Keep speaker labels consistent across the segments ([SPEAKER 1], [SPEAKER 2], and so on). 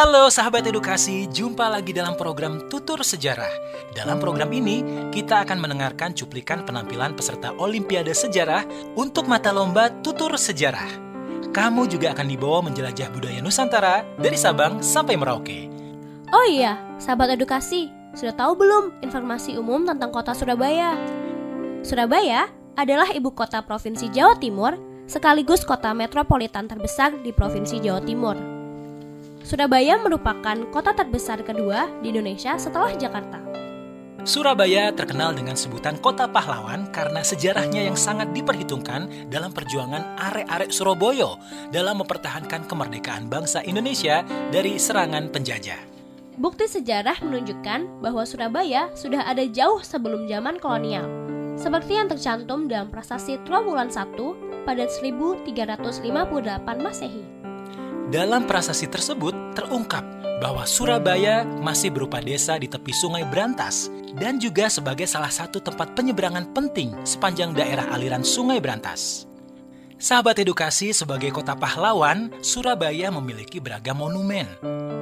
[SPEAKER 1] Halo sahabat edukasi, jumpa lagi dalam program Tutur Sejarah. Dalam program ini, kita akan mendengarkan cuplikan penampilan peserta Olimpiade Sejarah untuk mata lomba Tutur Sejarah. Kamu juga akan dibawa menjelajah budaya Nusantara dari Sabang sampai Merauke.
[SPEAKER 2] Oh iya, sahabat edukasi, sudah tahu belum informasi umum tentang kota Surabaya? Surabaya adalah ibu kota Provinsi Jawa Timur, sekaligus kota metropolitan terbesar di Provinsi Jawa Timur. Surabaya merupakan kota terbesar kedua di Indonesia setelah Jakarta.
[SPEAKER 1] Surabaya terkenal dengan sebutan kota pahlawan karena sejarahnya yang sangat diperhitungkan dalam perjuangan arek-arek Surabaya dalam mempertahankan kemerdekaan bangsa Indonesia dari serangan penjajah.
[SPEAKER 2] Bukti sejarah menunjukkan bahwa Surabaya sudah ada jauh sebelum zaman kolonial, seperti yang tercantum dalam prasasti Trawulan I pada 1358 Masehi.
[SPEAKER 1] Dalam prasasti tersebut terungkap bahwa Surabaya masih berupa desa di tepi Sungai Brantas dan juga sebagai salah satu tempat penyeberangan penting sepanjang daerah aliran Sungai Brantas. Sahabat edukasi sebagai kota pahlawan, Surabaya memiliki beragam monumen.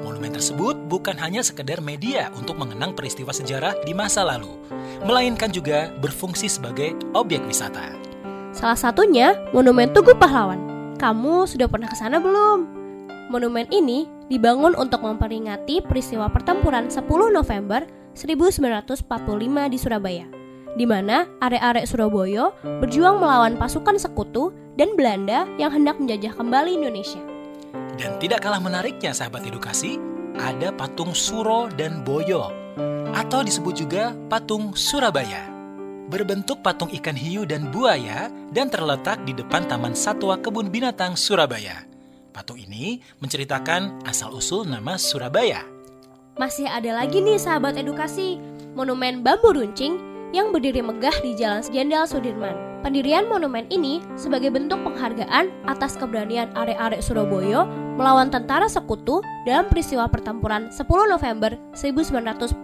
[SPEAKER 1] Monumen tersebut bukan hanya sekedar media untuk mengenang peristiwa sejarah di masa lalu, melainkan juga berfungsi sebagai objek wisata.
[SPEAKER 2] Salah satunya Monumen Tugu Pahlawan. Kamu sudah pernah ke sana belum? Monumen ini dibangun untuk memperingati peristiwa pertempuran 10 November 1945 di Surabaya, di mana arek-arek Surabaya berjuang melawan pasukan sekutu dan Belanda yang hendak menjajah kembali Indonesia.
[SPEAKER 1] Dan tidak kalah menariknya sahabat edukasi, ada patung Suro dan Boyo, atau disebut juga patung Surabaya. Berbentuk patung ikan hiu dan buaya dan terletak di depan Taman Satwa Kebun Binatang Surabaya. Patung ini menceritakan asal-usul nama Surabaya.
[SPEAKER 2] Masih ada lagi nih sahabat edukasi, Monumen Bambu Runcing yang berdiri megah di Jalan Jenderal Sudirman. Pendirian monumen ini sebagai bentuk penghargaan atas keberanian arek-arek Surabaya melawan tentara sekutu dalam peristiwa pertempuran 10 November 1945.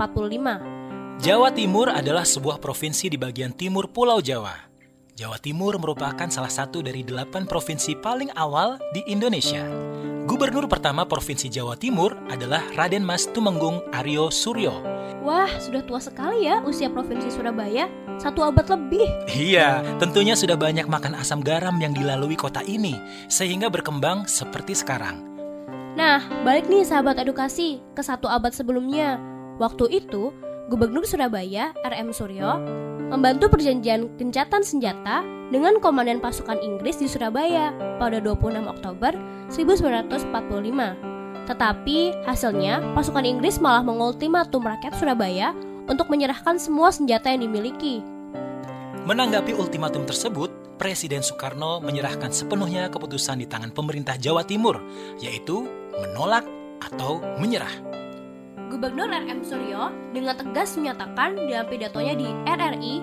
[SPEAKER 1] Jawa Timur adalah sebuah provinsi di bagian timur Pulau Jawa. Jawa Timur merupakan salah satu dari delapan provinsi paling awal di Indonesia. Gubernur pertama Provinsi Jawa Timur adalah Raden Mas Tumenggung Aryo Suryo.
[SPEAKER 2] Wah, sudah tua sekali ya usia Provinsi Surabaya, satu abad lebih.
[SPEAKER 1] Iya, tentunya sudah banyak makan asam garam yang dilalui kota ini, sehingga berkembang seperti sekarang.
[SPEAKER 2] Nah, balik nih sahabat edukasi ke satu abad sebelumnya. Waktu itu, Gubernur Surabaya, RM Suryo, membantu perjanjian gencatan senjata dengan Komandan Pasukan Inggris di Surabaya pada 26 Oktober 1945. Tetapi hasilnya, pasukan Inggris malah mengultimatum rakyat Surabaya untuk menyerahkan semua senjata yang dimiliki.
[SPEAKER 1] Menanggapi ultimatum tersebut, Presiden Soekarno menyerahkan sepenuhnya keputusan di tangan pemerintah Jawa Timur, yaitu menolak atau menyerah.
[SPEAKER 2] Gubernur RM Suryo dengan tegas menyatakan dalam pidatonya di RRI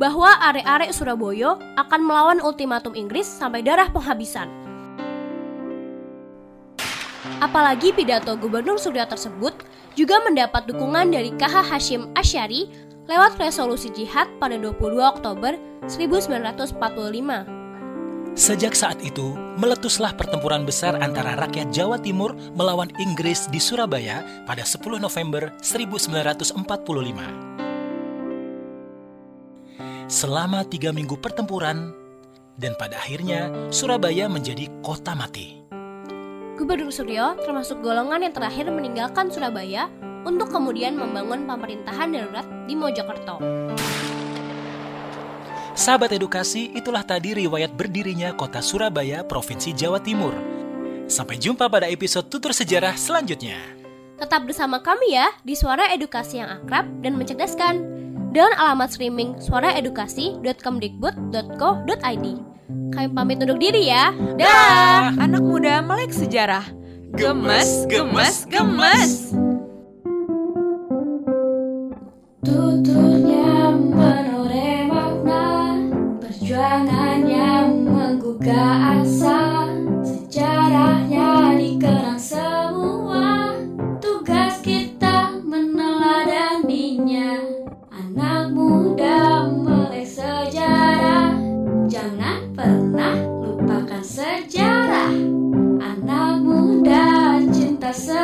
[SPEAKER 2] bahwa arek-arek Surabaya akan melawan ultimatum Inggris sampai darah penghabisan. Apalagi pidato Gubernur Suryo tersebut juga mendapat dukungan dari KH Hashim Asyari lewat resolusi jihad pada 22 Oktober 1945.
[SPEAKER 1] Sejak saat itu, meletuslah pertempuran besar antara rakyat Jawa Timur melawan Inggris di Surabaya pada 10 November 1945. Selama tiga minggu pertempuran, dan pada akhirnya Surabaya menjadi kota mati.
[SPEAKER 2] Gubernur Suryo termasuk golongan yang terakhir meninggalkan Surabaya untuk kemudian membangun pemerintahan darurat di Mojokerto.
[SPEAKER 1] Sahabat edukasi, itulah tadi riwayat berdirinya kota Surabaya, Provinsi Jawa Timur. Sampai jumpa pada episode tutur sejarah selanjutnya.
[SPEAKER 2] Tetap bersama kami ya di Suara Edukasi yang akrab dan mencerdaskan dengan alamat streaming suaraedukasi.kemdikbud.co.id. Kami pamit undur diri ya.
[SPEAKER 3] Dah, anak muda melek sejarah. Gemes, gemes, gemes.
[SPEAKER 4] Tuturnya coração.